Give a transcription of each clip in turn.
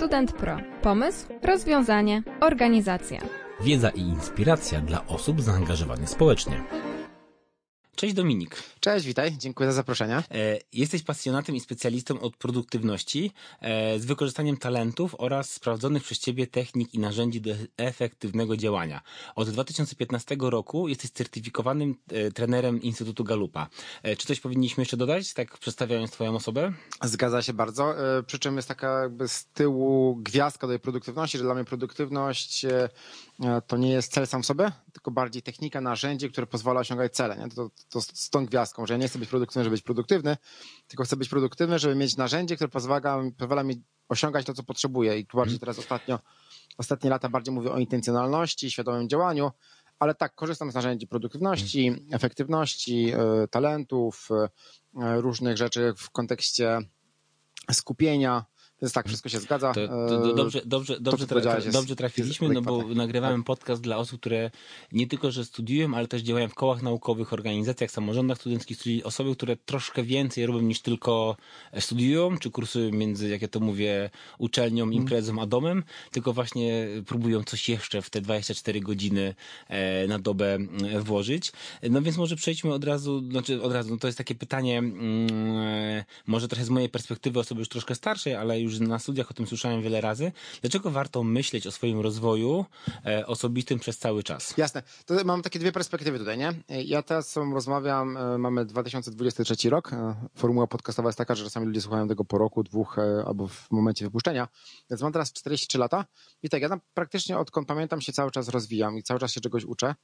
Student Pro. Pomysł, rozwiązanie, organizacja. Wiedza i inspiracja dla osób zaangażowanych społecznie. Cześć Dominik. Cześć, witaj, dziękuję za zaproszenie. E, jesteś pasjonatem i specjalistą od produktywności e, z wykorzystaniem talentów oraz sprawdzonych przez Ciebie technik i narzędzi do efektywnego działania. Od 2015 roku jesteś certyfikowanym e, trenerem Instytutu Galupa. Czy coś powinniśmy jeszcze dodać, tak przedstawiając Twoją osobę? Zgadza się bardzo, przy czym jest taka jakby z tyłu gwiazdka do tej produktywności, że dla mnie produktywność to nie jest cel sam w sobie, tylko bardziej technika, narzędzie, które pozwala osiągać cele. Nie? To, to z tą gwiazdką, że ja nie chcę być produktywny, żeby być produktywny, tylko chcę być produktywny, żeby mieć narzędzie, które pozwala, pozwala mi osiągać to, co potrzebuję. I tu bardziej mhm. teraz ostatnio, ostatnie lata bardziej mówię o intencjonalności, świadomym działaniu, ale tak, korzystam z narzędzi produktywności, mhm. efektywności, y, talentów, y, różnych rzeczy w kontekście skupienia, więc tak, wszystko się zgadza. To, to, to dobrze, dobrze, dobrze, to, tra dobrze trafiliśmy, no bo nagrywałem podcast dla osób, które nie tylko, że studiują, ale też działają w kołach naukowych, organizacjach, samorządach studenckich, czyli osoby, które troszkę więcej robią niż tylko studiują, czy kursują między, jak ja to mówię, uczelnią, mhm. imprezą a domem, tylko właśnie próbują coś jeszcze w te 24 godziny e, na dobę e, włożyć. No więc może przejdźmy od razu, znaczy od razu, no to jest takie pytanie, mm, e, może trochę z mojej perspektywy osoby już troszkę starszej, ale już już na studiach o tym słyszałem wiele razy. Dlaczego warto myśleć o swoim rozwoju e, osobistym przez cały czas? Jasne. To mam takie dwie perspektywy tutaj, nie? Ja teraz z rozmawiam, e, mamy 2023 rok. E, formuła podcastowa jest taka, że czasami ludzie słuchają tego po roku, dwóch albo w momencie wypuszczenia. Więc mam teraz 43 lata i tak, ja tam praktycznie odkąd pamiętam się cały czas rozwijam i cały czas się czegoś uczę.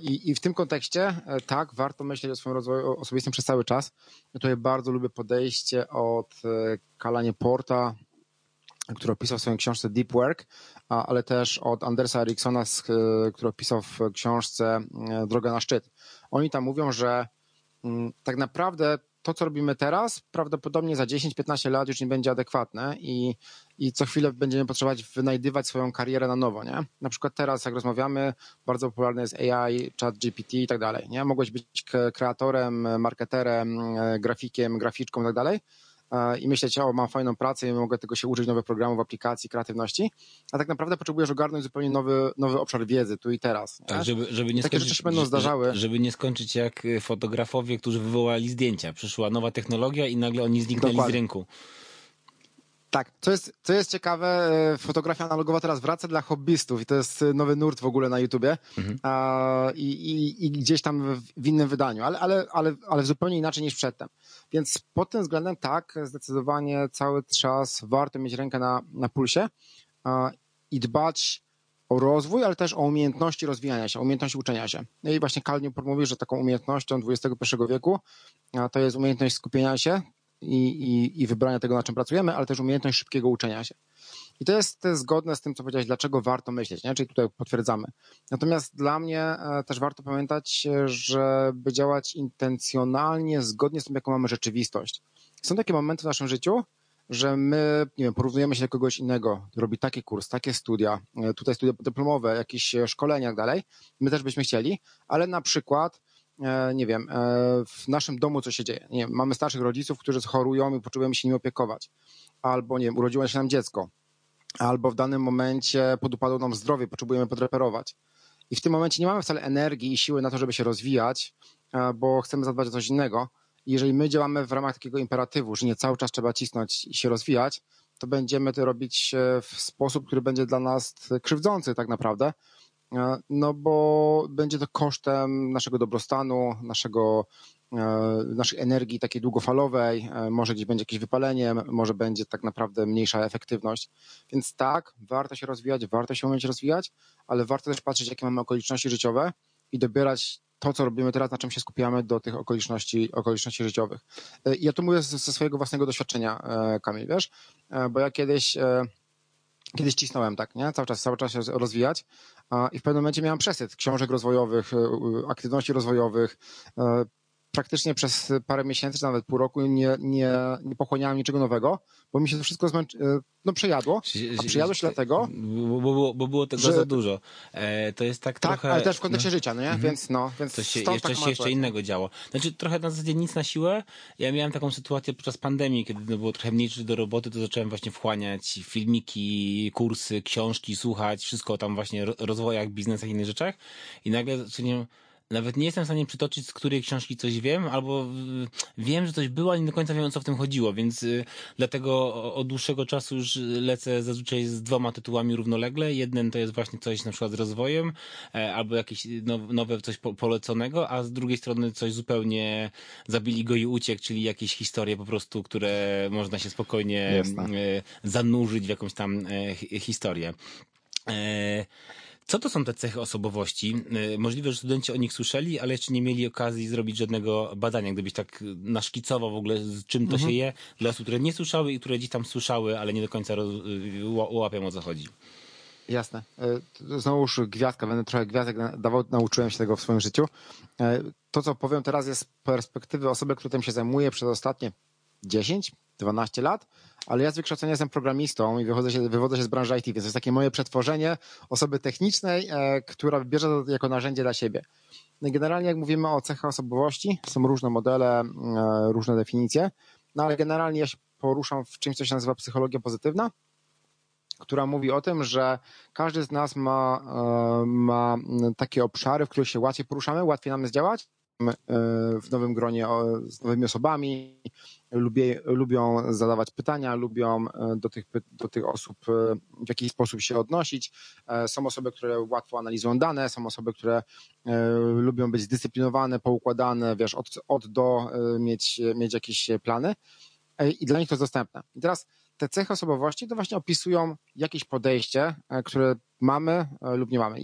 I, i w tym kontekście tak, warto myśleć o swoim rozwoju osobistym przez cały czas. Ja tutaj bardzo lubię podejście od Kalanie Porta, który opisał w swojej książce Deep Work, ale też od Andersa Eriksona, e, który opisał w książce e, Droga na szczyt. Oni tam mówią, że mm, tak naprawdę to, co robimy teraz, prawdopodobnie za 10-15 lat już nie będzie adekwatne i, i co chwilę będziemy potrzebować wynajdywać swoją karierę na nowo, nie? Na przykład teraz, jak rozmawiamy, bardzo popularny jest AI, chat GPT i tak dalej, nie? Mogłeś być kreatorem, marketerem, e, grafikiem, graficzką i tak dalej, i myśleć, o, mam fajną pracę i mogę tego się uczyć, nowych programów, aplikacji, kreatywności, a tak naprawdę potrzebujesz ogarnąć zupełnie nowy, nowy obszar wiedzy, tu i teraz. Nie? Tak, żeby, żeby nie Takie skończyć, rzeczy będą zdarzały. Żeby nie skończyć jak fotografowie, którzy wywołali zdjęcia. Przyszła nowa technologia i nagle oni zniknęli Dokładnie. z rynku. Tak, co jest, co jest ciekawe, e, fotografia analogowa teraz wraca dla hobbystów i to jest e, nowy nurt w ogóle na YouTubie mhm. a, i, i, i, gdzieś tam w, innym wydaniu, ale, ale, ale, ale zupełnie inaczej niż przedtem. Więc pod tym względem tak, zdecydowanie cały czas warto mieć rękę na, na pulsie a, i dbać o rozwój, ale też o umiejętności rozwijania się, umiejętności uczenia się. No i właśnie Newport mówi, że taką umiejętnością XXI wieku to jest umiejętność skupienia się, i, i, i wybrania tego, na czym pracujemy, ale też umiejętność szybkiego uczenia się. I to jest zgodne z tym, co powiedziałeś, dlaczego warto myśleć, nie? czyli tutaj potwierdzamy. Natomiast dla mnie e, też warto pamiętać, żeby działać intencjonalnie, zgodnie z tym, jaką mamy rzeczywistość. Są takie momenty w naszym życiu, że my nie wiem, porównujemy się do kogoś innego, robi taki kurs, takie studia, e, tutaj studia dyplomowe, jakieś szkolenia i tak dalej. My też byśmy chcieli, ale na przykład E, nie wiem, e, w naszym domu co się dzieje. Nie wiem, mamy starszych rodziców, którzy chorują i potrzebujemy się nimi opiekować. Albo, nie wiem, urodziło się nam dziecko. Albo w danym momencie podupadło nam zdrowie, potrzebujemy podreperować. I w tym momencie nie mamy wcale energii i siły na to, żeby się rozwijać, e, bo chcemy zadbać o coś innego. I jeżeli my działamy w ramach takiego imperatywu, że nie cały czas trzeba cisnąć i się rozwijać, to będziemy to robić w sposób, który będzie dla nas krzywdzący tak naprawdę, E, no bo będzie to kosztem naszego dobrostanu, naszego, e, naszej energii takiej długofalowej, e, może gdzieś będzie jakieś wypalenie, może będzie tak naprawdę mniejsza efektywność. Więc tak, warto się rozwijać, warto się umieć rozwijać, ale warto też patrzeć, jakie mamy okoliczności życiowe i dobierać to, co robimy teraz, na czym się skupiamy do tych okoliczności, okoliczności życiowych. Ja tu mówię ze swojego własnego doświadczenia, Kamil, wiesz, bo ja kiedyś kiedyś cisnąłem tak, nie? Cały czas, cały czas się rozwijać i w pewnym momencie miałem przesyt książek rozwojowych, e, aktywności rozwojowych, e, praktycznie przez parę miesięcy, czy nawet pół roku nie, nie, nie pochłaniałem niczego nowego, bo mi się to wszystko zmęczy, e, no przejadło, a przejadło się dlatego... Bo, było, bo było tego że, za dużo. E, to jest tak, tak trochę... ale też w kontekście no, życia, no nie? Mhm. Więc no, więc to się, jeszcze się jeszcze innego działo. Znaczy trochę na zasadzie nic na siłę. Ja miałem taką sytuację podczas pandemii, kiedy no, było trochę mniej do roboty, to zacząłem właśnie wchłaniać filmiki, kursy, książki, słuchać, wszystko tam właśnie rozwojach, biznesach i innych rzeczach i nagle zacząłem nawet nie jestem w stanie przytoczyć, z której książki coś wiem, albo wiem, że coś było, ale nie do końca wiem, o co w tym chodziło, więc y, dlatego od dłuższego czasu już lecę zazwyczaj z dwoma tytułami równolegle. Jeden to jest właśnie coś na przykład z rozwojem, e, albo jakieś nowe coś poleconego, a z drugiej strony coś zupełnie zabili go i uciekł, czyli jakieś historie po prostu, które można się spokojnie Jasne. E, zanurzyć w jakąś tam e, historię. Co to są te cechy osobowości? Y, możliwe, że studenci o nich słyszeli, ale jeszcze nie mieli okazji zrobić żadnego badania. Gdybyś tak naszkicował w ogóle, z czym to mhm. się je dla osób, które nie słyszały i które gdzieś tam słyszały, ale nie do końca łapią o co chodzi. Jasne. Y, znowuż gwiazdka, będę trochę gwiazdek dawał, nauczyłem się tego w swoim życiu. To, co powiem teraz jest z perspektywy osoby, która tym się zajmuje przez ostatnie 10, 12 lat, ale ja z wykształcenia jestem programistą i wychodzę się, wywodzę się z branży IT, więc to jest takie moje przetworzenie osoby technicznej, e, która bierze to jako narzędzie dla siebie. No generalnie jak mówimy o cechach osobowości, są różne modele, e, różne definicje, no ale generalnie ja się poruszam w czymś, co się nazywa psychologia pozytywna, która mówi o tym, że każdy z nas ma, e, ma takie obszary, w których się łatwiej poruszamy, łatwiej nam jest działać, w nowym gronie z nowymi osobami, lubię, lubią zadawać pytania, lubią e, do tych, do tych osób e, w jakiś sposób się odnosić. Są osoby, które łatwo analizują dane, są osoby, które lubią być zdyscyplinowane, poukładane, wiesz, od, od do mieć, mieć jakieś plany i dla nich to jest dostępne. I teraz te cechy osobowości to właśnie opisują jakieś podejście, które mamy lub nie mamy.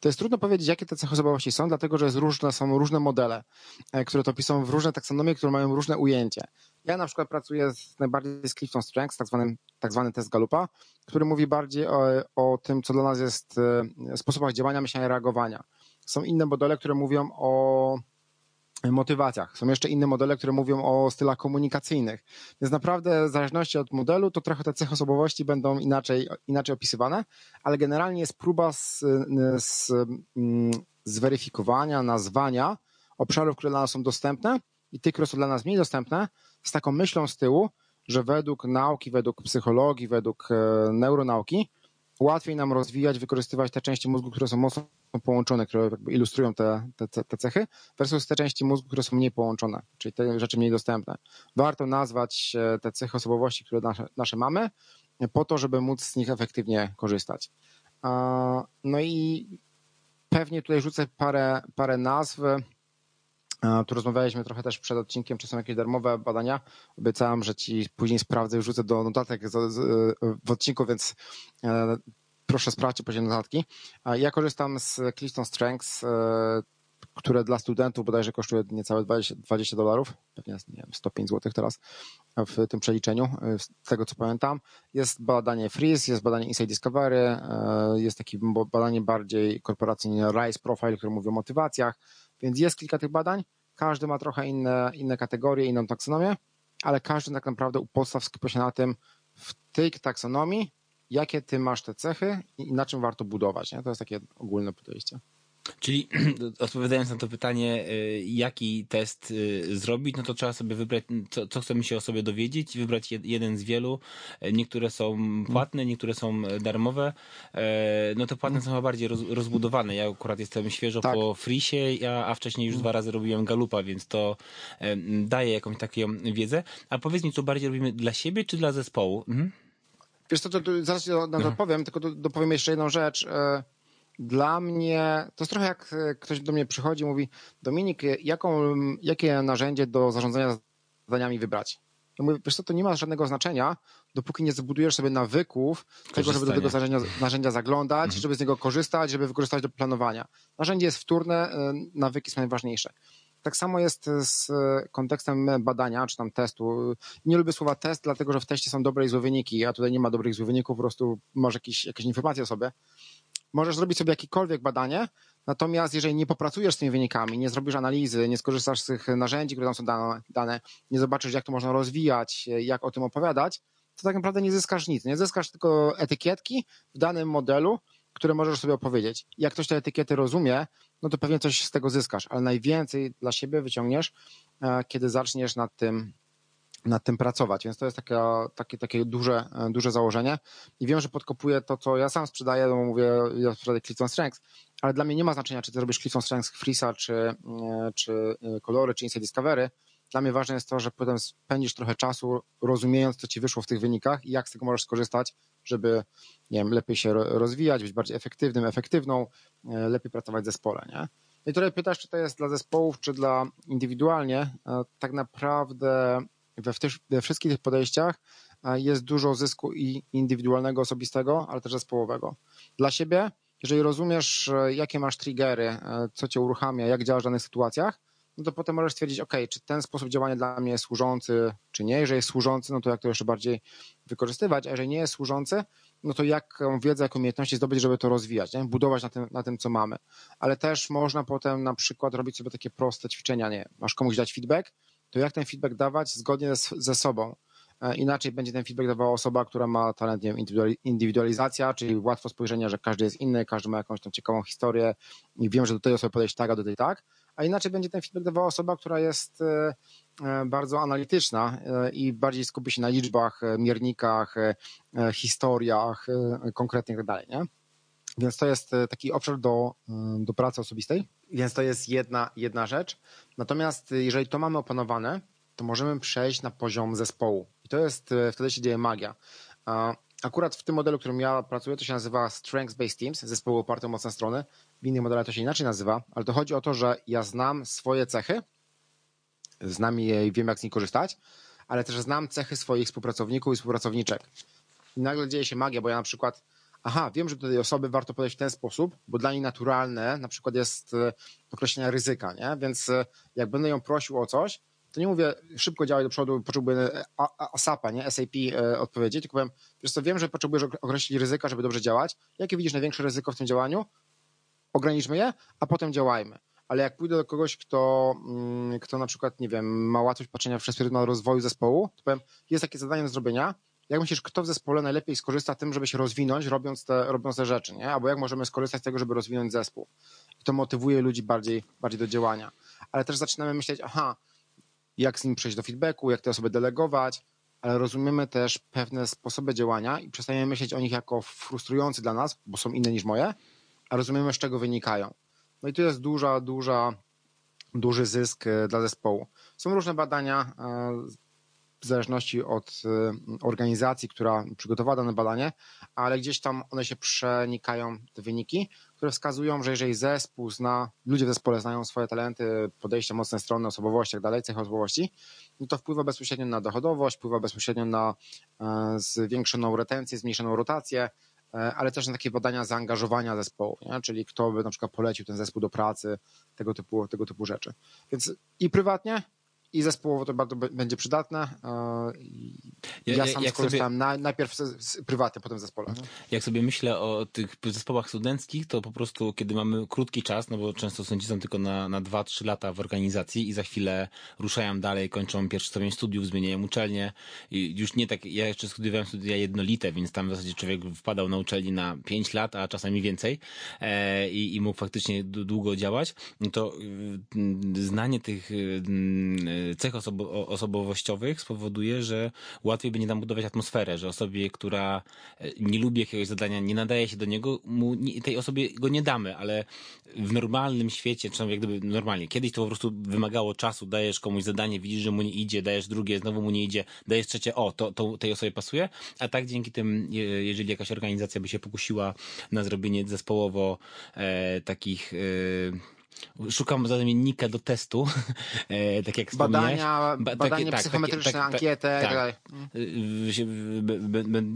To jest trudno powiedzieć, jakie te cechy osobowości są, dlatego że różne, są różne modele, e, które to opisują w różne taksonomie, które mają różne ujęcie. Ja na przykład pracuję z, najbardziej z Clifton Strengths, tak zwany, tak zwany test Galupa, który mówi bardziej o, o tym, co dla nas jest e, sposobach działania, myślenia reagowania. Są inne modele, które mówią o motywacjach. Są jeszcze inne modele, które mówią o stylach komunikacyjnych. Więc naprawdę w zależności od modelu, to trochę te cechy osobowości będą inaczej, inaczej opisywane, ale generalnie jest próba z, z, mm, zweryfikowania, nazwania obszarów, które dla nas są dostępne i tych, które są dla nas mniej dostępne, z taką myślą z tyłu, że według nauki, według psychologii, według e, neuronauki łatwiej nam rozwijać, wykorzystywać te części mózgu, które są mocno połączone, które ilustrują te, te, te cechy, versus te części mózgu, które są mniej połączone, czyli te rzeczy mniej dostępne. Warto nazwać e, te cechy osobowości, które nasze, nasze mamy, po to, żeby móc z nich efektywnie korzystać. No i pewnie tutaj rzucę parę, parę nazw. Tu rozmawialiśmy trochę też przed odcinkiem, czy są jakieś darmowe badania. Obiecałem, że ci później sprawdzę i wrzucę do notatek w odcinku, więc e, proszę sprawdźcie poziom notatki. Ja korzystam z Clifton Strengths, e, które dla studentów bodajże kosztuje niecałe 20 dolarów, pewnie nie wiem, 105 zł teraz w tym przeliczeniu, e, z tego co pamiętam. Jest badanie Freeze, jest badanie Inside Discovery, jest takie badanie bardziej korporacyjne RISE Profile, które mówi o motywacjach, więc jest kilka tych badań. Każdy ma trochę inne, inne kategorie, inną taksonomię, ale każdy tak naprawdę u podstaw skupia się na tym, w tej taksonomii jakie ty masz te cechy i na czym warto budować. Nie? To jest takie ogólne podejście. Czyli odpowiadając na to pytanie, y, jaki test y, zrobić, no to trzeba sobie wybrać, co, co chcemy się o sobie dowiedzieć, wybrać jeden z wielu. Niektóre są płatne, niektóre są darmowe. E, no te płatne są chyba bardziej roz, rozbudowane. Ja akurat jestem świeżo tak. po Frisie, a wcześniej już dwa razy robiłem Galupa, więc to daje jakąś taką wiedzę. A powiedz mi, co bardziej robimy dla siebie, czy dla zespołu? Mhm. Wiesz co, to, to zaraz na to mhm. odpowiem, tylko dopowiem jeszcze jedną rzecz. E, dla mnie, to jest trochę jak e, ktoś do mnie przychodzi i mówi Dominik, jaką, jakie narzędzie do zarządzania zadaniami wybrać? Ja mówię, wiesz co, to nie ma żadnego znaczenia, dopóki nie zbudujesz sobie nawyków tego, żeby do tego narzędzia, narzędzia zaglądać, mhm. żeby z niego korzystać, żeby wykorzystać do planowania. Narzędzie jest wtórne, e, nawyki są najważniejsze. Tak samo jest z kontekstem badania, czy tam testu. Nie lubię słowa test, dlatego że w teście są dobre i złe wyniki, a tutaj nie ma dobrych i złych wyników, po prostu masz jakieś, jakieś informacje o sobie. Możesz zrobić sobie jakiekolwiek badanie, Natomiast jeżeli nie popracujesz z tymi wynikami, nie zrobisz analizy, nie skorzystasz z tych narzędzi, które tam są dane, nie zobaczysz, jak to można rozwijać, jak o tym opowiadać, to tak naprawdę nie zyskasz nic. Nie zyskasz tylko etykietki w danym modelu, które możesz sobie opowiedzieć. Jak ktoś te etykiety rozumie, no to pewnie coś z tego zyskasz, ale najwięcej dla siebie wyciągniesz, e, kiedy zaczniesz nad tym nad tym pracować, więc to jest takie, takie, takie duże, e, duże założenie i wiem, że podkopuję to, co ja sam sprzedaję, no mówię, ja sprzedaję Clifton Strengths, ale dla mnie nie ma znaczenia, czy ty robisz Clifton Strengths, Freesa, czy, e, czy Kolory, czy Inside Discovery, dla mnie ważne jest to, że potem spędzisz trochę czasu rozumiejąc, co ci wyszło w tych wynikach i jak z tego możesz skorzystać, żeby nie wiem, lepiej się rozwijać, być bardziej efektywnym, efektywną, e, lepiej pracować w zespole. Nie? No I tutaj pytasz, czy to jest dla zespołów, czy dla indywidualnie. E, tak naprawdę we, we wszystkich tych podejściach e, jest dużo zysku i indywidualnego, osobistego, ale też zespołowego. Dla siebie, jeżeli rozumiesz, jakie masz triggery, co cię uruchamia, jak działasz w danych sytuacjach, no to potem możesz stwierdzić, ok, czy ten sposób działania dla mnie jest służący, czy nie. Jeżeli jest służący, no to jak to jeszcze bardziej wykorzystywać, a jeżeli nie jest służący, no to jaką wiedzę, jaką umiejętności zdobyć, żeby to rozwijać, nie? budować na tym, na tym, co mamy. Ale też można potem na przykład robić sobie takie proste ćwiczenia, nie masz komuś dać feedback, to jak ten feedback dawać zgodnie ze, ze sobą. E, inaczej będzie ten feedback dawała osoba, która ma talent, nie wiem, indywidualizacja, czyli łatwo spojrzenie, że każdy jest inny, każdy ma jakąś tam ciekawą historię i wiem, że do tej osoby podejść tak, a do tej tak a inaczej będzie ten feedback dawała osoba, która jest e, e, bardzo analityczna i bardziej skupi się na liczbach, miernikach, historiach konkretnych itd. Tak nie? Więc to jest taki obszar do, do pracy osobistej. Więc to jest jedna, jedna rzecz. Natomiast jeżeli to mamy opanowane, to możemy przejść na poziom zespołu. I to jest, wtedy się dzieje magia. Akurat w tym modelu, w którym ja pracuję, to się nazywa Strengths-Based Teams, zespoły oparte o mocne strony. W innych modelach to się inaczej nazywa, ale to chodzi o to, że ja znam swoje cechy, znam je i wiem, jak z nich korzystać, ale też znam cechy swoich współpracowników i współpracowniczek. I nagle dzieje się magia, bo ja na przykład, aha, wiem, że do tej osoby warto podejść w ten sposób, bo dla niej naturalne na przykład jest e, określenie ryzyka, nie? Więc e, jak będę ją prosił o coś, to nie mówię szybko działaj do przodu, potrzebuję ASAP-a, nie SAP e, odpowiedzi, tylko powiem, wiesz co, wiem, że potrzebujesz określić ryzyka, żeby dobrze działać. Jakie widzisz największe ryzyko w tym działaniu? Ograniczmy je, a potem działajmy. Ale jak pójdę do kogoś, kto, mm, kto na przykład, nie wiem, ma łatwość patrzenia przez pryzmat rozwoju zespołu, to powiem, jest takie zadanie do zrobienia, jak myślisz, kto w zespole najlepiej skorzysta tym, żeby się rozwinąć, robiąc te, robiąc te rzeczy, nie? Albo jak możemy skorzystać z tego, żeby rozwinąć zespół. I to motywuje ludzi bardziej, bardziej do działania. Ale też zaczynamy myśleć, aha, jak z nim przejść do feedbacku, jak te osoby delegować, ale rozumiemy też pewne sposoby działania i przestajemy myśleć o nich jako frustrujący dla nas, bo są inne niż moje, a rozumiemy, z czego wynikają. No i tu jest duża, duża, duży zysk e, dla zespołu. Są różne badania, e, w zależności od y, organizacji, która przygotowała dane badanie, ale gdzieś tam one się przenikają, te wyniki, które wskazują, że jeżeli zespół zna, ludzie w zespole znają swoje talenty, podejścia, mocne strony, osobowości, jak dalej, cechy osobowości, no to wpływa bezpośrednio na dochodowość, wpływa bezpośrednio na e, zwiększoną retencję, zmniejszoną rotację, e, ale też na takie badania zaangażowania zespołu, nie? czyli kto by na przykład polecił ten zespół do pracy, tego typu, tego typu rzeczy. Więc i prywatnie, i zespołowo to bardzo będzie przydatne. Ja, ja sam jak skorzystałem sobie, na, najpierw prywatnie, potem w zespole. Mhm. Jak sobie myślę o tych zespołach studenckich, to po prostu kiedy mamy krótki czas, no bo często studenci są tylko na, na 2-3 lata w organizacji i za chwilę ruszają dalej, kończą pierwszy stopień studiów, zmieniają uczelnię i już nie tak, ja jeszcze studiowałem studia jednolite, więc tam w zasadzie człowiek wpadał na uczelni na 5 lat, a czasami więcej e, i, i mógł faktycznie długo działać, no to y, znanie tych y, cech osobo osobowościowych spowoduje, że łatwiej będzie nam budować atmosferę, że osobie, która e, nie lubi jakiegoś zadania, nie nadaje się do niego, mu, tej osobie go nie damy, ale w normalnym świecie, czy jak gdyby normalnie, kiedyś to po prostu wymagało czasu, dajesz komuś zadanie, widzisz, że mu nie idzie, dajesz drugie, znowu mu nie idzie, dajesz trzecie, o, to, to tej osobie pasuje, a tak dzięki tym, jeżeli jakaś organizacja by się pokusiła na zrobienie zespołowo e, takich e, Szukam zamiennika do testu, e, tak jak Badania, ba, tak, psychometryczne, tak, ankietę. Tak, tak.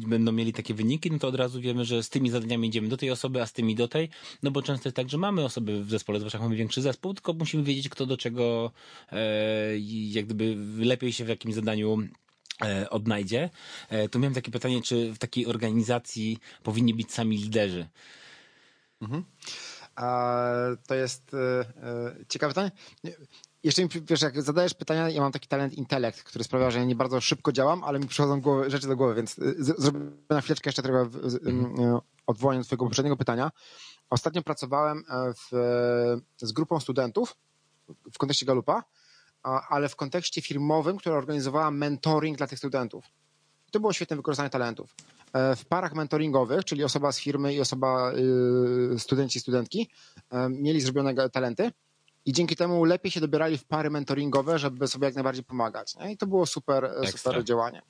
Będą mieli takie wyniki, no to od razu wiemy, że z tymi zadaniami idziemy do tej osoby, a z tymi do tej, no bo często jest tak, że mamy osoby w zespole, zwłaszcza mamy większy zespół, tylko musimy wiedzieć, kto do czego e, jak gdyby lepiej się w jakimś zadaniu e, odnajdzie. E, tu miałem takie pytanie, czy w takiej organizacji powinni być sami liderzy? Mhm. To jest ciekawe pytanie. Jeszcze mi, wiesz, jak zadajesz pytania, ja mam taki talent intelekt, który sprawia, że ja nie bardzo szybko działam, ale mi przychodzą głowy, rzeczy do głowy, więc zrobię na chwileczkę jeszcze trochę odwołanie do twojego poprzedniego pytania. Ostatnio pracowałem w, z grupą studentów w kontekście Galupa, ale w kontekście firmowym, która organizowała mentoring dla tych studentów. To było świetne wykorzystanie talentów. E, w parach mentoringowych, czyli osoba z firmy i osoba, y, studenci studentki, e, mieli zrobione talenty i dzięki temu lepiej się dobierali w pary mentoringowe, żeby sobie jak najbardziej pomagać. I to było super, super działanie.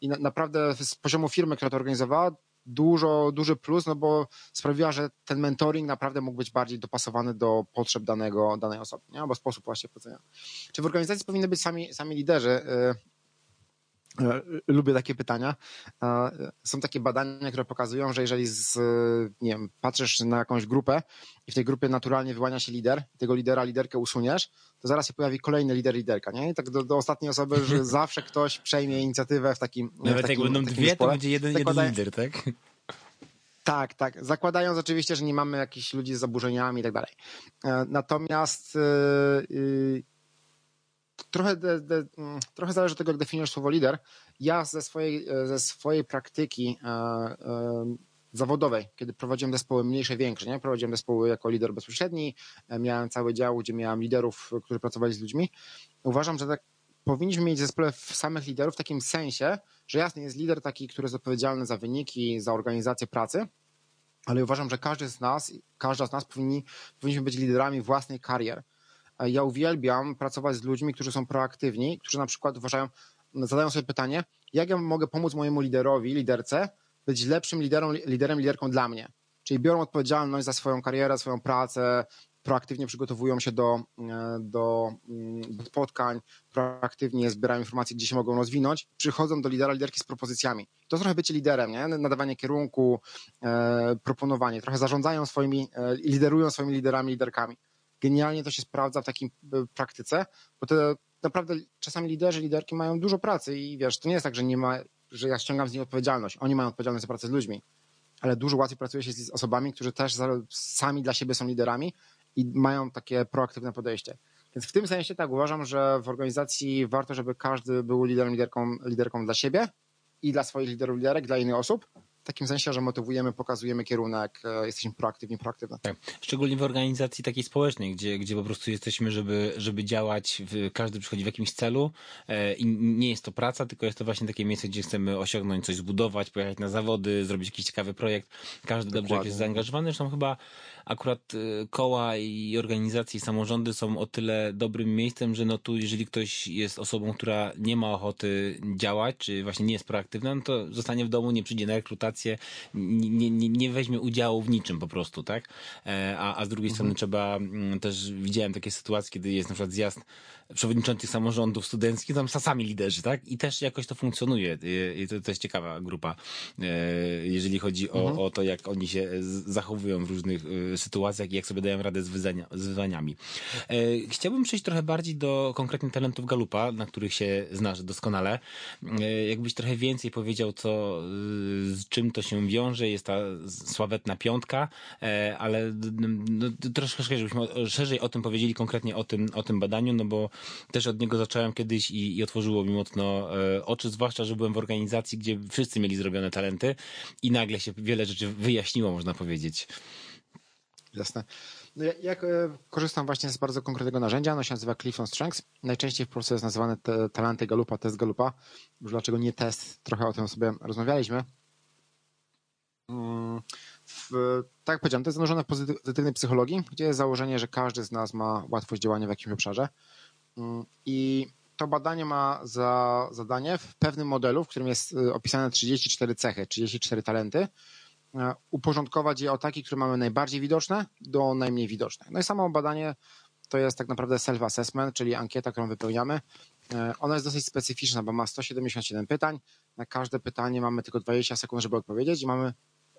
I naprawdę z poziomu firmy, która to organizowała, dużo, duży plus, no bo sprawiła, że ten mentoring naprawdę mógł być bardziej dopasowany do potrzeb danego, danej osoby, nie? albo sposób właśnie powiedzenia. Czy w organizacji powinny być sami, sami liderzy? E, lubię takie pytania. E, są takie badania, które pokazują, że jeżeli z, nie wiem, patrzysz na jakąś grupę i w tej grupie naturalnie wyłania się lider, tego lidera, liderkę usuniesz, to zaraz się pojawi kolejny lider, liderka, nie? I tak do, do ostatniej osoby, że zawsze ktoś przejmie inicjatywę w takim Nawet w takim, jak będą dwie, to będzie jeden, jeden lider, tak? Tak, tak. Zakładając oczywiście, że nie mamy jakichś ludzi z zaburzeniami i tak dalej. E, natomiast yy, trochę, de, de, mm, trochę zależy od tego, jak definiujesz słowo lider. Ja ze swojej, e, ze swojej praktyki e, e, zawodowej, kiedy prowadziłem zespoły mniejsze, większe, nie? prowadziłem zespoły jako lider bezpośredni, e, miałem cały dział, gdzie miałem liderów, którzy pracowali z ludźmi. Uważam, że tak powinniśmy mieć zespole samych liderów w takim sensie, że jasny jest lider taki, który jest odpowiedzialny za wyniki, za organizację pracy, ale uważam, że każdy z nas, każda z nas powinni, powinniśmy być liderami własnej kariery ja uwielbiam pracować z ludźmi, którzy są proaktywni, którzy na przykład uważają, zadają sobie pytanie, jak ja mogę pomóc mojemu liderowi, liderce, być lepszym liderem, liderem, liderką dla mnie. Czyli biorą odpowiedzialność za swoją karierę, swoją pracę, proaktywnie przygotowują się do, e, mm, do spotkań, proaktywnie zbierają informacje, gdzie się mogą rozwinąć, przychodzą do lidera, liderki z propozycjami. To trochę bycie liderem, nie? nadawanie kierunku, e, proponowanie, trochę zarządzają swoimi, e, liderują swoimi liderami, liderkami genialnie to się sprawdza w takiej praktyce, bo to naprawdę czasami liderzy, liderki mają dużo pracy i wiesz, to nie jest tak, że nie ma, że ja ściągam z nich odpowiedzialność. Oni mają odpowiedzialność za pracę z ludźmi, ale dużo łatwiej pracuje się z osobami, którzy też sami dla siebie są liderami i mają takie proaktywne podejście. Więc w tym sensie tak uważam, że w organizacji warto, żeby każdy był liderem, liderką, liderką dla siebie i dla swoich liderów, liderek, dla innych osób, w takim sensie, że motywujemy, pokazujemy kierunek, e, jesteśmy proaktywni, proaktywni. Tak. Szczególnie w organizacji takiej społecznej, gdzie, gdzie po prostu jesteśmy, żeby, żeby działać, w, każdy przychodzi w jakimś celu e, i nie jest to praca, tylko jest to właśnie takie miejsce, gdzie chcemy osiągnąć coś, zbudować, pojechać na zawody, zrobić jakiś ciekawy projekt. Każdy Dokładnie. dobrze jest zaangażowany. Zresztą chyba akurat y, koła i organizacje i samorządy są o tyle dobrym miejscem, że no tu jeżeli ktoś jest osobą, która nie ma ochoty działać, czy właśnie nie jest proaktywna, no to zostanie w domu, nie przyjdzie na rekrutację, nie, nie, nie weźmie udziału w niczym po prostu, tak? E, a, a z drugiej mhm. strony trzeba, mm, też widziałem takie sytuacje, kiedy jest na przykład zjazd przewodniczących samorządów studenckich, tam sami liderzy, tak? I też jakoś to funkcjonuje. I to, to jest ciekawa grupa, e, jeżeli chodzi o, mhm. o to, jak oni się zachowują w różnych sytuacjach i jak sobie dają radę z, z wyzwaniami. Chciałbym przejść trochę bardziej do konkretnych talentów Galupa, na których się znasz doskonale. Jakbyś trochę więcej powiedział, co, z czym to się wiąże, jest ta sławetna piątka, ale no, troszkę żebyśmy szerzej o tym powiedzieli, konkretnie o tym, o tym badaniu, no bo też od niego zacząłem kiedyś i, i otworzyło mi mocno e, oczy, zwłaszcza, że byłem w organizacji, gdzie wszyscy mieli zrobione talenty i nagle się wiele rzeczy wyjaśniło, można powiedzieć. Jasne. No ja, jak, e, korzystam właśnie z bardzo konkretnego narzędzia, ono się nazywa Clifton Strengths. Najczęściej w Polsce jest nazywane te, talenty Galupa, test Galupa. Już dlaczego nie test? Trochę o tym sobie rozmawialiśmy. Mm, w, tak jak powiedziałem, to jest zanurzone w pozytywnej psychologii, gdzie jest założenie, że każdy z nas ma łatwość działania w jakimś obszarze. Mm, I to badanie ma za zadanie w pewnym modelu, w którym jest y, opisane 34 cechy, 34 talenty, y, uporządkować je o takie, które mamy najbardziej widoczne do najmniej widocznych. No i samo badanie to jest tak naprawdę self-assessment, czyli ankieta, którą wypełniamy. Y, ona jest dosyć specyficzna, bo ma 177 pytań. Na każde pytanie mamy tylko 20 sekund, żeby odpowiedzieć i mamy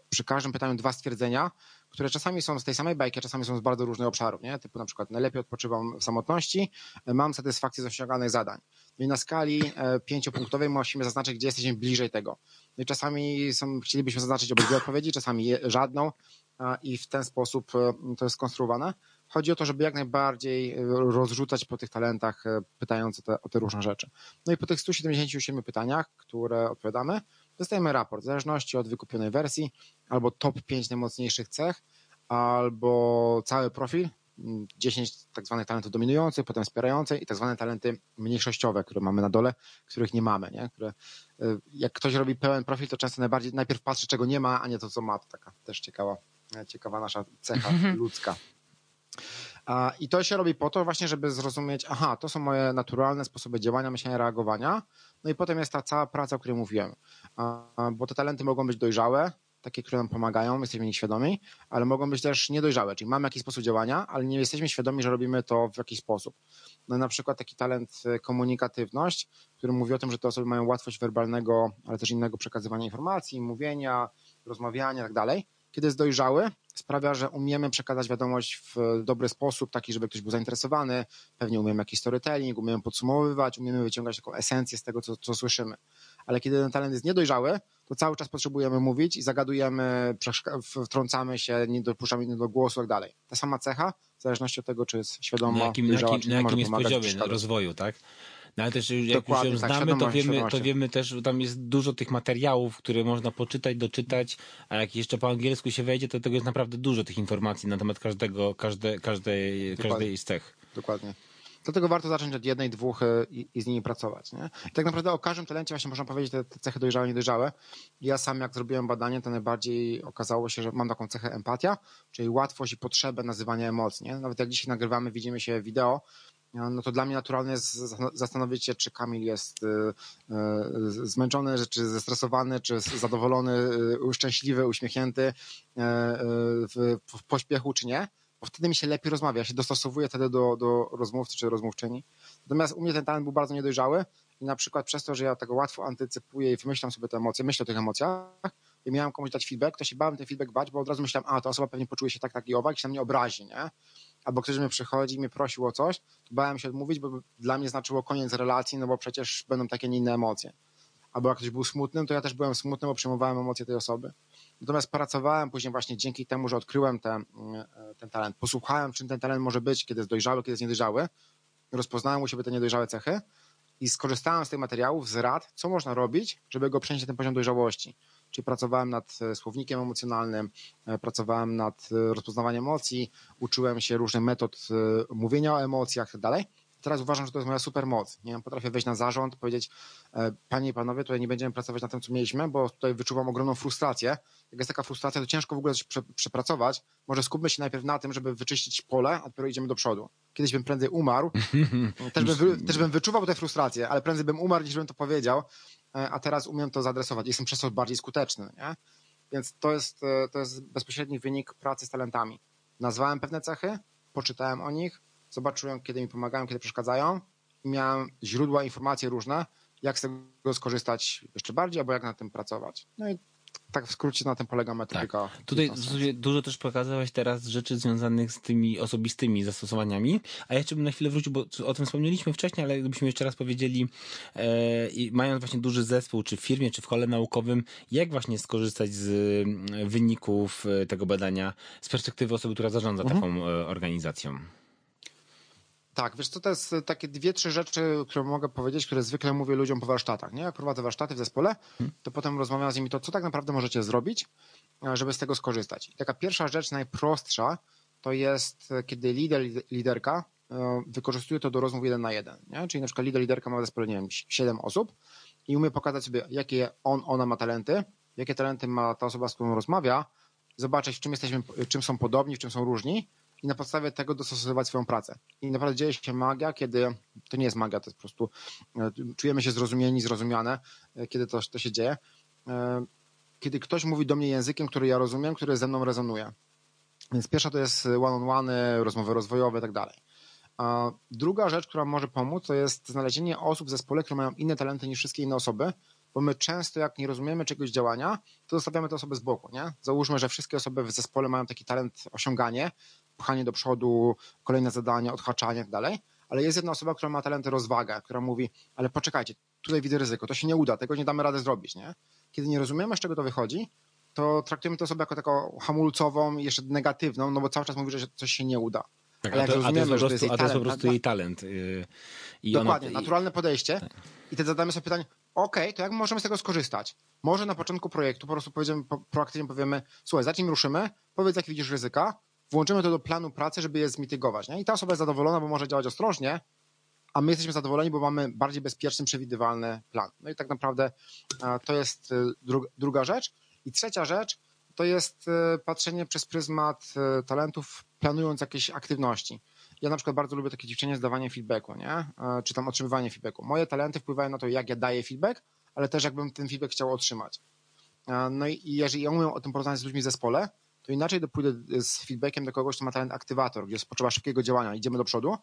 przy każdym pytaniu dwa stwierdzenia, które czasami są z tej samej bajki, a czasami są z bardzo różnych obszarów, nie? Typu na przykład najlepiej odpoczywam w samotności, mam satysfakcję z osiąganych zadań. No i na skali e, pięciopunktowej musimy zaznaczyć, gdzie jesteśmy bliżej tego. No i czasami są, chcielibyśmy zaznaczyć obydwie odpowiedzi, czasami żadną. i w ten sposób to jest skonstruowane. Chodzi o to, żeby jak najbardziej rozrzucać po tych talentach, pytając o te, o te różne rzeczy. No i po tych 177 pytaniach, które odpowiadamy, dostajemy raport w zależności od wykupionej wersji, albo top 5 najmocniejszych cech, albo cały profil, 10 tak zwanych talentów dominujących, potem wspierających i tak zwane talenty mniejszościowe, które mamy na dole, których nie mamy, nie? Które, y, jak ktoś robi pełen profil, to często najbardziej najpierw patrzy, czego nie ma, a nie to, co ma. To taka też ciekawa, ciekawa nasza cecha ludzka. I to się robi po to właśnie, żeby zrozumieć, aha, to są moje naturalne sposoby działania, myślenia, reagowania. No i potem jest ta cała praca, o której mówiłem. Bo te talenty mogą być dojrzałe, takie, które nam pomagają, jesteśmy nich świadomi, ale mogą być też niedojrzałe, czyli mamy jakiś sposób działania, ale nie jesteśmy świadomi, że robimy to w jakiś sposób. No na przykład taki talent y, komunikatywność, który mówi o tym, że te osoby mają łatwość werbalnego, ale też innego przekazywania informacji, mówienia, rozmawiania i tak dalej. Kiedy jest dojrzały, sprawia, że umiemy przekazać wiadomość w dobry sposób, taki, żeby ktoś był zainteresowany, pewnie umiemy jakiś storytelling, umiemy podsumowywać, umiemy wyciągać taką esencję z tego, co, co słyszymy. Ale kiedy ten talent jest niedojrzały, to cały czas potrzebujemy mówić i zagadujemy, wtrącamy się, nie dopuszczamy innych do głosu i tak dalej. Ta sama cecha, w zależności od tego, czy jest świadoma, na jakim, dojrzała, na jakim, na jakim jest poziomie rozwoju, tak? No ale też jak Dokładnie, już ją tak, znamy, to wiemy, to wiemy też, że tam jest dużo tych materiałów, które można poczytać, doczytać, a jak jeszcze po angielsku się wejdzie, to tego jest naprawdę dużo tych informacji na temat każdego, każde, każdej, każdej z cech. Dokładnie. Dlatego warto zacząć od jednej, dwóch e, i, i z nimi pracować. Nie? I tak naprawdę o każdym talencie właśnie można powiedzieć te, te cechy dojrzałe, niedojrzałe. Ja sam jak zrobiłem badanie, to najbardziej okazało się, że mam taką cechę empatia, czyli łatwość i potrzebę nazywania emocji. Nie? Nawet jak dzisiaj nagrywamy, widzimy się wideo, no to dla mnie naturalne jest zastanowić się, czy Kamil jest y, zmęczony, czy zestresowany, czy zadowolony, szczęśliwy, uśmiechnięty w pośpiechu, czy nie bo wtedy mi się lepiej rozmawia, się dostosowuję wtedy do, do rozmówcy czy rozmówczyni. Natomiast u mnie ten talent był bardzo niedojrzały i na przykład przez to, że ja tego łatwo antycypuję i wymyślam sobie te emocje, myślę o tych emocjach i miałem komuś dać feedback, to się bałem ten feedback bać, bo od razu myślałem, a ta osoba pewnie poczuje się tak, tak i owak i się na mnie obrazi, nie? Albo ktoś mnie przychodzi i mnie prosił o coś, to bałem się odmówić, bo dla mnie znaczyło koniec relacji, no bo przecież będą takie nie inne emocje. Albo jak ktoś był smutny, to ja też byłem smutny, bo przyjmowałem emocje tej osoby. Natomiast pracowałem później właśnie dzięki temu, że odkryłem ten, e, ten talent, posłuchałem, czym ten talent może być, kiedy jest dojrzały, kiedy jest niedojrzały, rozpoznałem u siebie te niedojrzałe cechy i skorzystałem z tych materiałów, z rad, co można robić, żeby go przenieść na ten poziom dojrzałości. Czyli pracowałem nad e, słownikiem emocjonalnym, e, pracowałem nad rozpoznawaniem emocji, uczyłem się różnych metod mówienia o emocjach itd. Teraz uważam, że to jest moja super moc. Nie? Potrafię wejść na zarząd, powiedzieć, e, panie i panowie, tutaj nie będziemy pracować na tym, co mieliśmy, bo tutaj wyczuwam ogromną frustrację. Jak jest taka frustracja, to ciężko w ogóle coś prze, przepracować. Może skupmy się najpierw na tym, żeby wyczyścić pole, a dopiero idziemy do przodu. Kiedyś bym prędzej umarł, też, bym też bym wyczuwał tę frustrację, ale prędzej bym umarł, niż bym to powiedział, e, a teraz umiem to zaadresować. Jestem przez to bardziej skuteczny. Nie? Więc to jest, e, to jest bezpośredni wynik pracy z talentami. Nazwałem pewne cechy, poczytałem o nich, zobaczyłem, kiedy mi pomagają, kiedy przeszkadzają i miałem źródła informacji różne, jak z tego skorzystać jeszcze bardziej, albo jak na tym pracować. No i tak w skrócie na tym polega metodyka. Tak. Tutaj dużo też pokazałeś teraz rzeczy związanych z tymi osobistymi zastosowaniami, a ja jeszcze bym na chwilę wrócił, bo o tym wspomnieliśmy wcześniej, ale gdybyśmy jeszcze raz powiedzieli, e, mając właśnie duży zespół, czy w firmie, czy w kole naukowym, jak właśnie skorzystać z mm, wyników e, tego badania z perspektywy osoby, która zarządza mhm. taką e, organizacją? Tak, wiesz co, to jest takie dwie, trzy rzeczy, które mogę powiedzieć, które zwykle mówię ludziom po warsztatach. Nie? Jak prowadzę warsztaty w zespole, to potem rozmawiam z nimi to, co tak naprawdę możecie zrobić, żeby z tego skorzystać. I taka pierwsza rzecz, najprostsza, to jest, kiedy lider, liderka e, wykorzystuje to do rozmów jeden na jeden. Nie? Czyli na przykład lider, liderka ma w zespole, nie wiem, siedem osób i umie pokazać sobie, jakie on, ona ma talenty, jakie talenty ma ta osoba, z którą rozmawia, zobaczyć, w czym jesteśmy, czym są podobni, w czym są różni i na podstawie tego dostosowywać swoją pracę. I naprawdę dzieje się magia, kiedy to nie jest magia, to jest po prostu e, czujemy się zrozumieni, zrozumiane, e, kiedy to, to się dzieje. E, kiedy ktoś mówi do mnie językiem, który ja rozumiem, który ze mną rezonuje. Więc pierwsza to jest one-on-one, rozmowy rozwojowe i tak dalej. A druga rzecz, która może pomóc, to jest znalezienie osób w zespole, które mają inne talenty niż wszystkie inne osoby, bo my często jak nie rozumiemy czegoś działania, to zostawiamy te osoby z boku, nie? Załóżmy, że wszystkie osoby w zespole mają taki talent osiąganie, pchanie do przodu, kolejne zadania, odhaczanie i tak dalej, ale jest jedna osoba, która ma talenty rozwagę, która mówi, ale poczekajcie, tutaj widzę ryzyko, to się nie uda, tego nie damy rady zrobić, nie? Kiedy nie rozumiemy, z czego to wychodzi, to traktujemy tę osobę jako taką hamulcową, jeszcze negatywną, no bo cały czas mówi, że coś się nie uda. Tak, Ale a, to, a, to, jest po prostu, to jest po prostu jej talent. Yy, I Dokładnie, ona, naturalne podejście. Tak. I wtedy zadamy sobie pytanie, ok, to jak możemy z tego skorzystać? Może na początku projektu po prostu powiedzmy, po, proaktywnie powiemy, słuchaj, zanim ruszymy, powiedz, jakie widzisz ryzyka, włączymy to do planu pracy, żeby je zmitygować. Nie? I ta osoba jest zadowolona, bo może działać ostrożnie, a my jesteśmy zadowoleni, bo mamy bardziej bezpieczny, przewidywalny plan. No i tak naprawdę to jest y, druga rzecz. I trzecia rzecz to jest y, patrzenie przez pryzmat talentów, planując jakieś aktywności. Ja na przykład bardzo lubię takie ćwiczenie zdawanie feedbacku, nie? czy tam otrzymywanie feedbacku. Moje talenty wpływają na to, jak ja daję feedback, ale też jakbym ten feedback chciał otrzymać. No i jeżeli ja umiem o tym porozmawiać z ludźmi w zespole, to inaczej dopójdę z feedbackiem do kogoś, kto ma talent aktywator, gdzie jest potrzeba szybkiego działania, idziemy do przodu,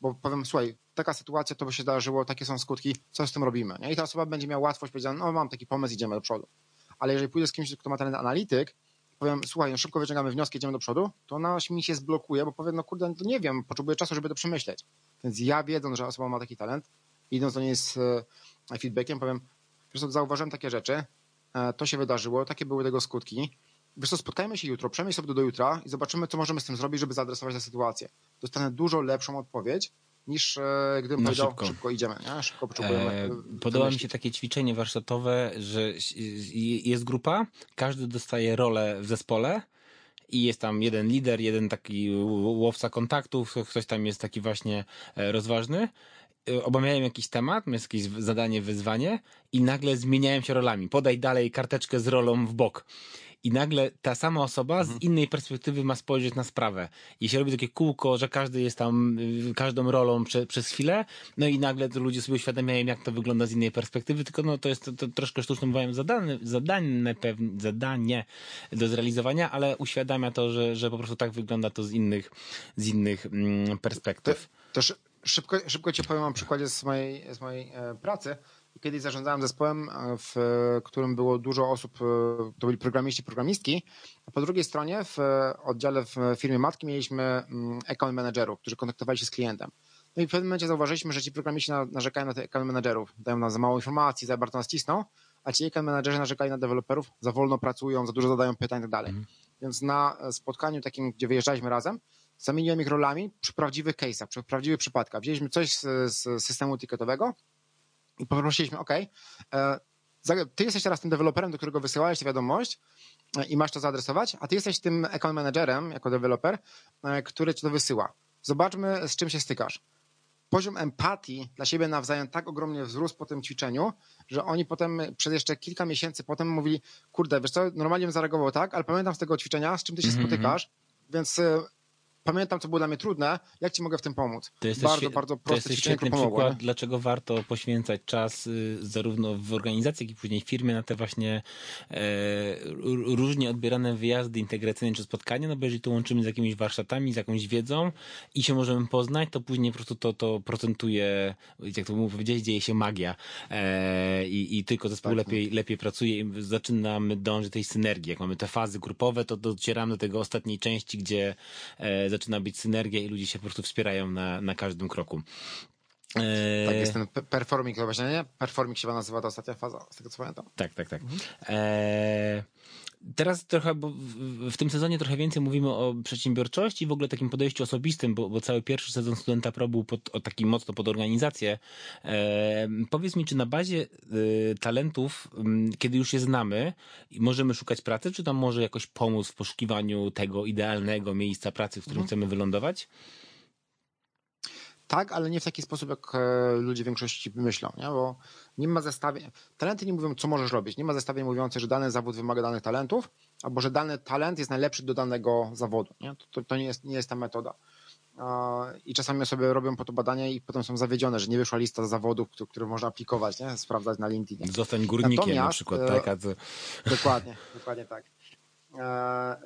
bo powiem, słuchaj, taka sytuacja, to by się zdarzyło, takie są skutki, co z tym robimy? Nie? I ta osoba będzie miała łatwość, powiedzieć, no mam taki pomysł, idziemy do przodu. Ale jeżeli pójdę z kimś, kto ma talent analityk, powiem, słuchaj, no szybko wyciągamy wnioski, idziemy do przodu, to ona mi się zblokuje, bo powiem, no kurde, no nie wiem, potrzebuję czasu, żeby to przemyśleć. Więc ja wiedząc, że osoba ma taki talent, idąc do niej z e, feedbackiem, powiem, wiesz zauważyłem takie rzeczy, e, to się wydarzyło, takie były tego skutki, wiesz co, spotkajmy się jutro, przemyśl sobie do jutra i zobaczymy, co możemy z tym zrobić, żeby zaadresować tę sytuację. Dostanę dużo lepszą odpowiedź, niż e, gdybym no powiedział, szybko. szybko idziemy, nie? szybko potrzebujemy. E, podoba mi się takie ćwiczenie warsztatowe, że jest grupa, każdy dostaje rolę w zespole i jest tam jeden lider, jeden taki łowca kontaktów, ktoś tam jest taki właśnie e, rozważny e, obawiałem jakiś temat, miałem jakieś zadanie, wyzwanie i nagle zmieniałem się rolami. Podaj dalej karteczkę z rolą w bok i nagle ta sama osoba z mhm. innej perspektywy ma spojrzeć na sprawę. I się robi takie kółko, że każdy jest tam y, każdą rolą prze, przez chwilę, no i nagle ludzie sobie uświadamiają, jak to wygląda z innej perspektywy, tylko no to jest to, to troszkę sztuczne mówiłem zadane, zadane, pewne, zadanie do zrealizowania, ale uświadamia to, że, że po prostu tak wygląda to z innych, z innych mm, perspektyw. To szybko, szybko ci powiem o przykładzie z mojej, z mojej e, pracy. Kiedyś zarządzałem zespołem, e, w którym było dużo osób, e, to byli programiści, programistki, a po drugiej stronie w oddziale w firmie matki mieliśmy mm, account managerów, którzy kontaktowali się z klientem. No i w pewnym momencie zauważyliśmy, że ci programiści narzekają na tych account managerów, dają nam za mało informacji, za bardzo nas cisną, a ci account managerzy narzekali na deweloperów, za wolno pracują, za dużo zadają pytań i tak dalej. Mhm. Więc na spotkaniu takim, gdzie wyjeżdżaliśmy razem, zamieniłem ich rolami przy prawdziwych case'ach, przy prawdziwych przypadkach. Wzięliśmy coś z, z systemu ticketowego, i poprosiliśmy, OK, e, ty jesteś teraz tym deweloperem, do którego wysyłałeś tę wiadomość e, i masz to zaadresować, a ty jesteś tym account managerem jako deweloper, e, który ci to wysyła. Zobaczmy, z czym się stykasz. Poziom empatii dla siebie nawzajem tak ogromnie wzrósł po tym ćwiczeniu, że oni potem przez jeszcze kilka miesięcy potem mówili, kurde, wiesz co, normalnie bym zareagował tak, ale pamiętam z tego ćwiczenia, z czym ty się mm -hmm. spotykasz, więc pamiętam, co było dla mnie trudne, jak ci mogę w tym pomóc? To jest bardzo, bardzo proste to jest świetny przykład, dlaczego warto poświęcać czas y, zarówno w organizacji, jak i później w firmie na te właśnie e, różnie odbierane wyjazdy integracyjne czy spotkania, no bo jeżeli to łączymy z jakimiś warsztatami, z jakąś wiedzą i się możemy poznać, to później po prostu to, to procentuje, jak to powiedziałeś, dzieje się magia e, i, i tylko zespół tak, lepiej, tak. lepiej pracuje i zaczynamy dążyć do tej synergii. Jak mamy te fazy grupowe, to docieramy do tego ostatniej części, gdzie e, zaczyna być synergia i ludzie się po prostu wspierają na, na każdym kroku. E, tak, jest ten performing, właśnie nie? Performing się nazywa ta ostatnia faza, z tego co pamiętam. Tak, tak, tak. Mhm. E, teraz trochę, bo w tym sezonie trochę więcej mówimy o przedsiębiorczości i w ogóle takim podejściu osobistym, bo, bo cały pierwszy sezon Studenta Pro był pod, o taki mocno pod organizację. E, powiedz mi, czy na bazie e, talentów, kiedy już je znamy, możemy szukać pracy, czy tam może jakoś pomóc w poszukiwaniu tego idealnego miejsca pracy, w którym mhm. chcemy wylądować? Tak, ale nie w taki sposób, jak e, ludzie w większości myślą, nie? bo nie ma zestawień. Talenty nie mówią, co możesz robić. Nie ma zestawień mówiących, że dany zawód wymaga danych talentów, albo że dany talent jest najlepszy do danego zawodu. Nie? To, to nie, jest, nie jest ta metoda. I czasami osoby robią po to badania i potem są zawiedzione, że nie wyszła lista zawodów, które można aplikować, nie? sprawdzać na LinkedIn. Zostań górnikiem Natomiast, na przykład. Tak? A to... Dokładnie, dokładnie tak. E,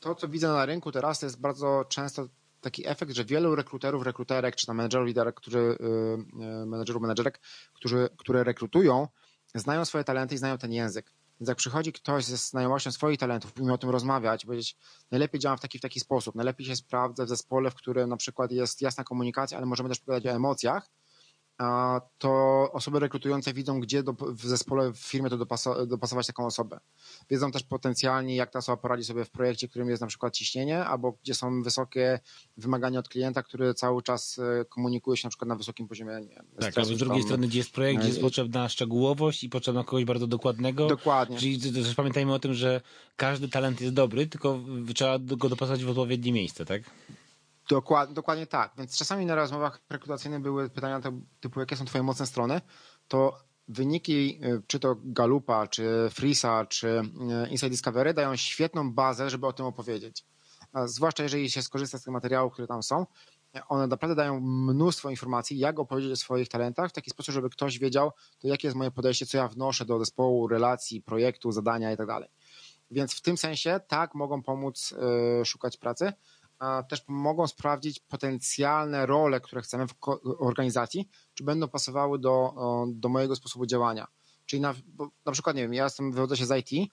to, co widzę na rynku teraz, to jest bardzo często taki efekt, że wielu rekruterów, rekruterek, czy tam menedżerów, liderek, którzy, y, y, menedżerów, menedżerek, którzy, które rekrutują, znają swoje talenty i znają ten język. Więc jak przychodzi ktoś ze znajomością swoich talentów, umie o tym rozmawiać, powiedzieć, najlepiej działam w taki, w taki sposób, najlepiej się sprawdza w zespole, w którym na przykład jest jasna komunikacja, ale możemy też pogadać o emocjach, to osoby rekrutujące widzą, gdzie do, w zespole, w firmie to dopasować taką osobę. Wiedzą też potencjalnie, jak ta osoba poradzi sobie w projekcie, którym jest na przykład ciśnienie, albo gdzie są wysokie wymagania od klienta, który cały czas e, komunikuje się na przykład na wysokim poziomie. Nie tak, a z drugiej strony, gdzie jest projekt, gdzie jest potrzebna szczegółowość i potrzebna kogoś bardzo dokładnego. Dokładnie. Czyli też pamiętajmy o tym, że każdy talent jest dobry, tylko trzeba go dopasować w odpowiednie miejsce, tak? Dokładnie, tak. Więc czasami na rozmowach rekrutacyjnych były pytania typu, jakie są twoje mocne strony, to wyniki, y, czy to Galupa, czy Frisa, czy y, Inside Discovery dają świetną bazę, żeby o tym opowiedzieć. Zwłaszcza jeżeli się skorzysta z tych materiałów, które tam są, one naprawdę dają mnóstwo informacji, jak opowiedzieć o swoich talentach w taki sposób, żeby ktoś wiedział, to jakie jest moje podejście, co ja wnoszę do zespołu, relacji, projektu, zadania itd. Tak Więc w tym sensie tak mogą pomóc y, szukać pracy, też mogą sprawdzić potencjalne role, które chcemy w organizacji, czy będą pasowały do, do mojego sposobu działania. Czyli na, na przykład, nie wiem, ja jestem, wywodzę się z IT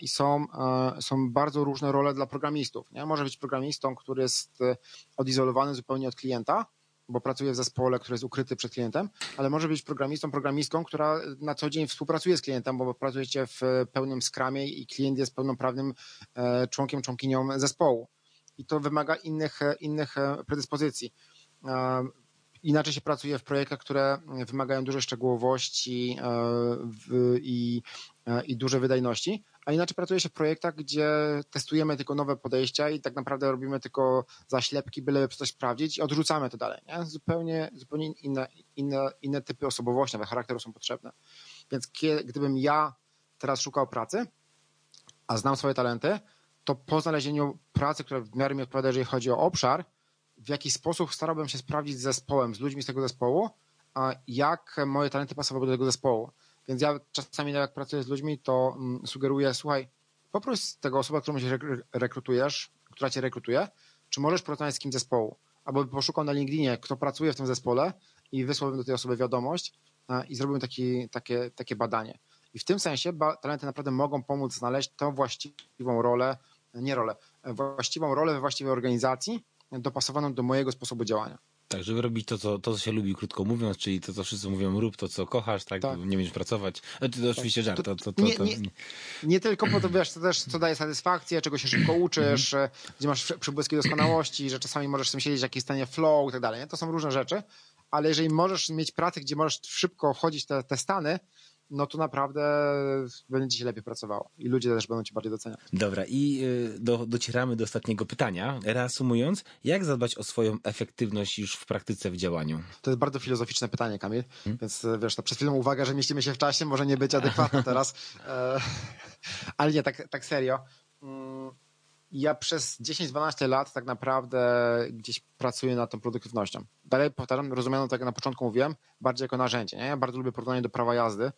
i są, a, są bardzo różne role dla programistów. Nie? Może być programistą, który jest e, odizolowany zupełnie od klienta, bo pracuje w zespole, który jest ukryty przed klientem, ale może być programistą, programistką, która na co dzień współpracuje z klientem, bo pracujecie w pełnym skramie i klient jest pełnoprawnym e, członkiem, członkinią zespołu i to wymaga innych, innych e, predyspozycji. E, inaczej się pracuje w projektach, które wymagają dużej szczegółowości e, i, i dużej wydajności, a inaczej pracuje się w projektach, gdzie testujemy tylko nowe podejścia i tak naprawdę robimy tylko zaślepki, byle coś sprawdzić i odrzucamy to dalej. Nie? Zupełnie, zupełnie inne, inne, inne typy osobowości, nawet charakteru są potrzebne. Więc gdybym ja teraz szukał pracy, a znam swoje talenty, to po znalezieniu pracy, która w miarę mi odpowiada, jeżeli chodzi o obszar, w jaki sposób starałbym się sprawdzić z zespołem, z ludźmi z tego zespołu, a jak moje talenty pasowały do tego zespołu. Więc ja czasami jak pracuję z ludźmi, to mm, sugeruję, słuchaj, poproś tego osoba, którą się rekrutujesz, która cię rekrutuje, czy możesz porozmawiać z kim zespołu. Albo poszukał na LinkedInie, kto pracuje w tym zespole i wysłałbym do tej osoby wiadomość i zrobiłem taki, takie, takie badanie. I w tym sensie talenty naprawdę mogą pomóc znaleźć tą właściwą rolę, nie rolę, właściwą rolę we właściwej organizacji, dopasowaną do mojego sposobu działania. Tak, żeby robić to co, to, co się lubi, krótko mówiąc, czyli to, co wszyscy mówią, rób to, co kochasz, tak, tak. nie będziesz pracować. No, to, to oczywiście żart. To, to, to, nie, nie, nie, tylko po to, wiesz, to też, co daje satysfakcję, czego się szybko uczysz, mhm. gdzie masz przybłyski doskonałości, że czasami możesz w tym siedzieć w jakimś stanie flow i tak dalej. To są różne rzeczy, ale jeżeli możesz mieć pracę, gdzie możesz szybko wchodzić te, te stany, no to naprawdę będzie się lepiej pracowało i ludzie też będą cię bardziej doceniać. Dobra, i y, do, docieramy do ostatniego pytania. Reasumując, jak zadbać o swoją efektywność już w praktyce, w działaniu? To jest bardzo filozoficzne pytanie, Kamil, hmm? więc y, wiesz, to przed chwilą uwaga, że mieścimy się w czasie, może nie być adekwatne teraz, e, ale nie, tak, tak serio. Mm, ja przez 10-12 lat tak naprawdę gdzieś pracuję nad tą produktywnością. Dalej powtarzam, rozumiano tak jak na początku mówiłem, bardziej jako narzędzie. Nie? Ja bardzo lubię porównanie do prawa jazdy,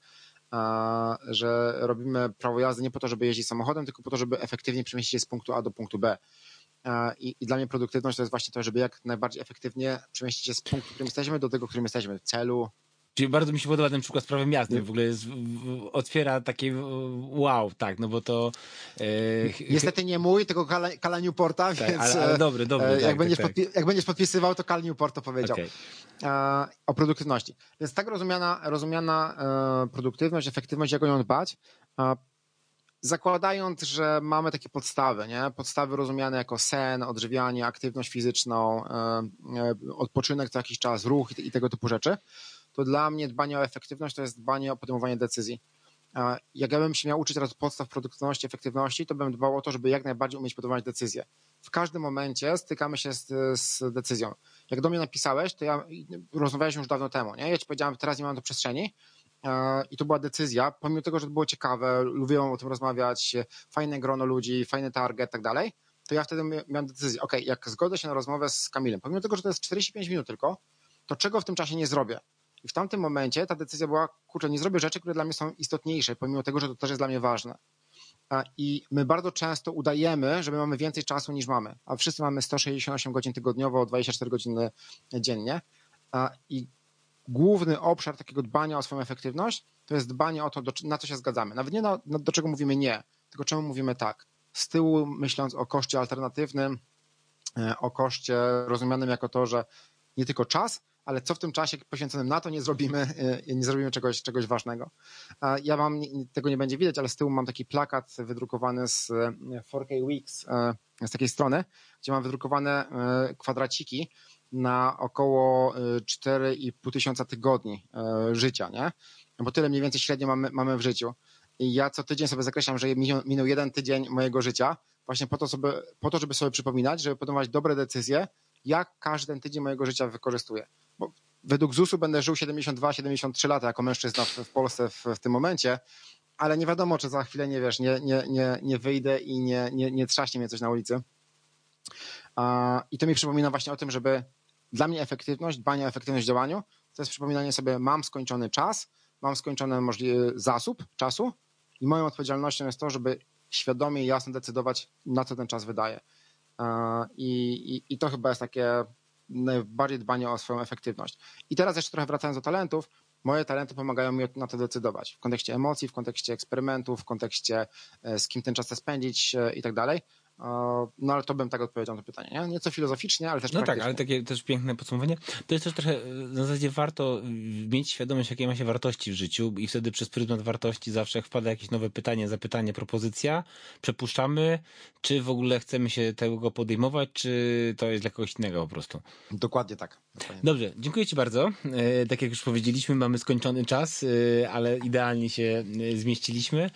że robimy prawo jazdy nie po to, żeby jeździć samochodem, tylko po to, żeby efektywnie przemieścić się z punktu A do punktu B. I, I, dla mnie produktywność to jest właśnie to, żeby jak najbardziej efektywnie przemieścić się z punktu, w którym jesteśmy, do tego, w którym jesteśmy, celu, Czyli bardzo mi się podoba ten przykład z prawem jazdy. W ogóle jest, otwiera takie wow, tak, no bo to... E... Niestety nie mój, tylko Kala, Kala Newporta, tak, więc... Ale, ale dobry, dobry. E, jak, tak, będziesz tak, podpi- jak będziesz podpisywał, to Kal Newport to powiedział. Okay. E, o produktywności. Więc tak rozumiana, rozumiana e, produktywność, efektywność, jak o nią dbać, e, zakładając, że mamy takie podstawy, nie? podstawy rozumiane jako sen, odżywianie, aktywność fizyczną, e, e, odpoczynek co jakiś czas, ruch i, i tego typu rzeczy, to dla mnie dbanie o efektywność to jest dbanie o podejmowanie decyzji. Jak ja bym się miał uczyć teraz podstaw produktywności, efektywności, to bym dbał o to, żeby jak najbardziej umieć podejmować decyzje. W każdym momencie stykamy się z, z decyzją. Jak do mnie napisałeś, to ja rozmawialiśmy już dawno temu, nie? Ja ci powiedziałem, teraz nie mam do przestrzeni, i to była decyzja, pomimo tego, że to było ciekawe, lubiłem o tym rozmawiać, fajne grono ludzi, fajny target, tak dalej, to ja wtedy miałem decyzję, ok, jak zgodzę się na rozmowę z Kamilem, pomimo tego, że to jest 45 minut tylko, to czego w tym czasie nie zrobię? I w tamtym momencie ta decyzja była, kurczę, nie zrobię rzeczy, które dla mnie są istotniejsze, pomimo tego, że to też jest dla mnie ważne. I my bardzo często udajemy, że my mamy więcej czasu niż mamy, a wszyscy mamy 168 godzin tygodniowo, 24 godziny dziennie. I główny obszar takiego dbania o swoją efektywność to jest dbanie o to, na co się zgadzamy. Nawet nie na, do czego mówimy nie, tylko czemu mówimy tak. Z tyłu myśląc o koszcie alternatywnym, e, o koszcie rozumianym jako to, że nie tylko czas, ale co w tym czasie poświęconym na to nie zrobimy, nie zrobimy czegoś, czegoś ważnego. Ja mam, tego nie będzie widać, ale z tyłu mam taki plakat wydrukowany z 4K Weeks, z takiej strony, gdzie mam wydrukowane kwadraciki na około 4,5 tysiąca tygodni życia, nie? Bo tyle mniej więcej średnio mamy, mamy w życiu. I ja co tydzień sobie zakreślam, że minął, minął jeden tydzień mojego życia, właśnie po to, sobie, po to, żeby sobie przypominać, żeby podejmować dobre decyzje, jak każdy tydzień mojego życia wykorzystuję. Bo według ZUS-u będę żył 72-73 lata jako mężczyzna w, w Polsce w, w, tym momencie, ale nie wiadomo, czy za chwilę, nie wiesz, nie, nie, nie, nie wyjdę i nie, nie, nie trzaśnie mnie coś na ulicy. I to mi przypomina właśnie o tym, żeby dla mnie efektywność, dbanie o efektywność w działaniu, to jest przypominanie sobie, mam skończony czas, mam skończony możliwy zasób czasu i moją odpowiedzialnością jest to, żeby świadomie i jasno decydować, na co ten czas wydaje. I, i, I to chyba jest takie najbardziej dbanie o swoją efektywność. I teraz jeszcze trochę wracając do talentów, moje talenty pomagają mi na to decydować. W kontekście emocji, w kontekście eksperymentów, w kontekście e, z kim ten czas spędzić e, i tak dalej. No ale to bym tak odpowiedział na to pytanie. Nie? Nieco filozoficznie, ale też No tak, ale takie też piękne podsumowanie. To jest też trochę, w zasadzie warto mieć świadomość, jakie ma się wartości w życiu i wtedy przez pryzmat wartości zawsze wpada jakieś nowe pytanie, zapytanie, propozycja, przepuszczamy, czy w ogóle chcemy się tego podejmować, czy to jest dla kogoś innego po prostu. Dokładnie tak. Dokładnie. Dobrze, dziękuję Ci bardzo. E, tak jak już powiedzieliśmy, mamy skończony czas, e, ale idealnie się e, zmieściliśmy.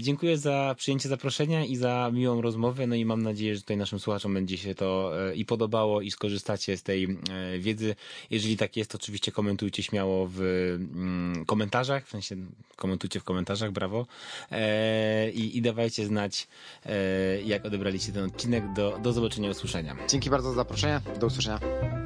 Dziękuję za przyjęcie zaproszenia i za miłą rozmowę. No i mam nadzieję, że tutaj naszym słuchaczom będzie się to e, i podobało i skorzystacie z tej e, wiedzy. Jeżeli tak jest, to oczywiście komentujcie śmiało w mm, komentarzach, w sensie komentujcie w komentarzach, brawo. E, I, i dawajcie znać, jak odebraliście ten odcinek. Do, do zobaczenia, usłyszenia. Dzięki bardzo za zaproszenie. Do usłyszenia.